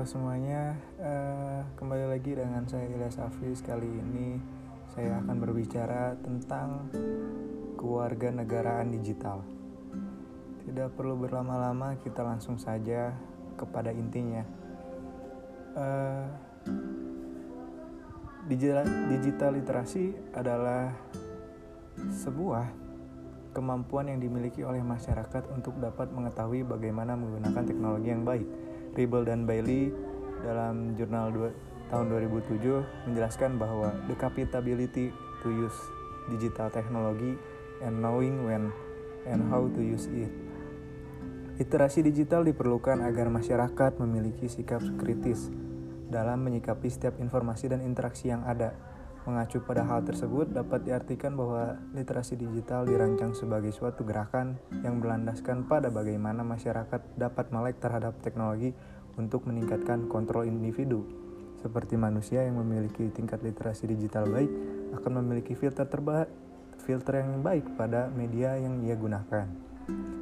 Halo semuanya, uh, kembali lagi dengan saya Ilyas Afis. Kali ini saya akan berbicara tentang keluarga negaraan digital. Tidak perlu berlama-lama, kita langsung saja kepada intinya. Uh, digital, digital literasi adalah sebuah kemampuan yang dimiliki oleh masyarakat untuk dapat mengetahui bagaimana menggunakan teknologi yang baik Ribble dan Bailey dalam jurnal dua, tahun 2007 menjelaskan bahwa the capability to use digital technology and knowing when and how to use it. Literasi digital diperlukan agar masyarakat memiliki sikap kritis dalam menyikapi setiap informasi dan interaksi yang ada. Mengacu pada hal tersebut, dapat diartikan bahwa literasi digital dirancang sebagai suatu gerakan yang berlandaskan pada bagaimana masyarakat dapat melek terhadap teknologi untuk meningkatkan kontrol individu. Seperti manusia yang memiliki tingkat literasi digital baik akan memiliki filter terbaik filter yang baik pada media yang ia gunakan.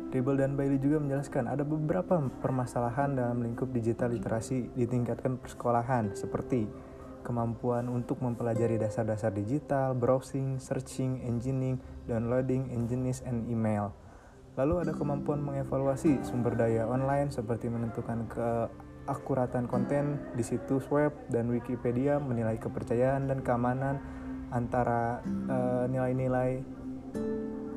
Ribble dan Bailey juga menjelaskan ada beberapa permasalahan dalam lingkup digital literasi ditingkatkan persekolahan seperti kemampuan untuk mempelajari dasar-dasar digital, browsing, searching, engineering, downloading, engines, and email. Lalu ada kemampuan mengevaluasi sumber daya online seperti menentukan keakuratan konten di situs web dan Wikipedia, menilai kepercayaan dan keamanan antara uh, nilai-nilai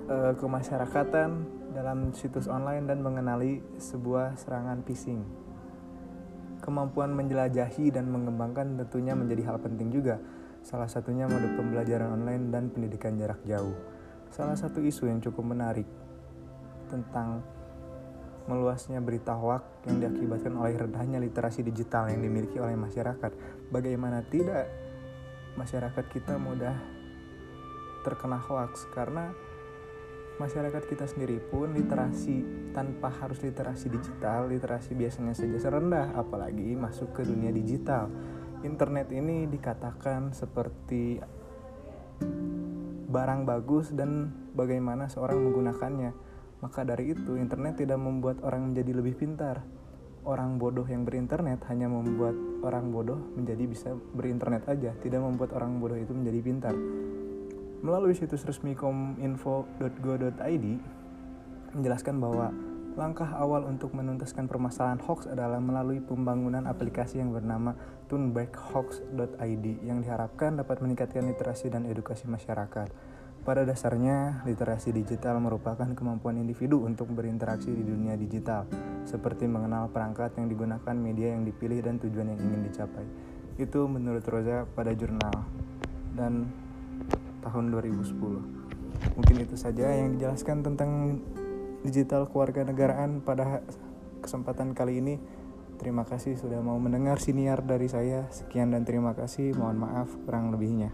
uh, kemasyarakatan dalam situs online dan mengenali sebuah serangan phishing. Kemampuan menjelajahi dan mengembangkan tentunya menjadi hal penting juga. Salah satunya mode pembelajaran online dan pendidikan jarak jauh. Salah satu isu yang cukup menarik tentang meluasnya berita hoak yang diakibatkan oleh rendahnya literasi digital yang dimiliki oleh masyarakat. Bagaimana tidak masyarakat kita mudah terkena hoax karena masyarakat kita sendiri pun literasi tanpa harus literasi digital, literasi biasanya saja serendah, apalagi masuk ke dunia digital. Internet ini dikatakan seperti barang bagus dan bagaimana seorang menggunakannya. Maka dari itu, internet tidak membuat orang menjadi lebih pintar. Orang bodoh yang berinternet hanya membuat orang bodoh menjadi bisa berinternet aja, tidak membuat orang bodoh itu menjadi pintar. Melalui situs resmi kominfo.go.id menjelaskan bahwa langkah awal untuk menuntaskan permasalahan hoax adalah melalui pembangunan aplikasi yang bernama tunbackhoax.id yang diharapkan dapat meningkatkan literasi dan edukasi masyarakat. Pada dasarnya, literasi digital merupakan kemampuan individu untuk berinteraksi di dunia digital, seperti mengenal perangkat yang digunakan, media yang dipilih, dan tujuan yang ingin dicapai. Itu menurut Rosa pada jurnal. Dan tahun 2010. Mungkin itu saja yang dijelaskan tentang digital keluarga negaraan pada kesempatan kali ini. Terima kasih sudah mau mendengar siniar dari saya. Sekian dan terima kasih. Mohon maaf kurang lebihnya.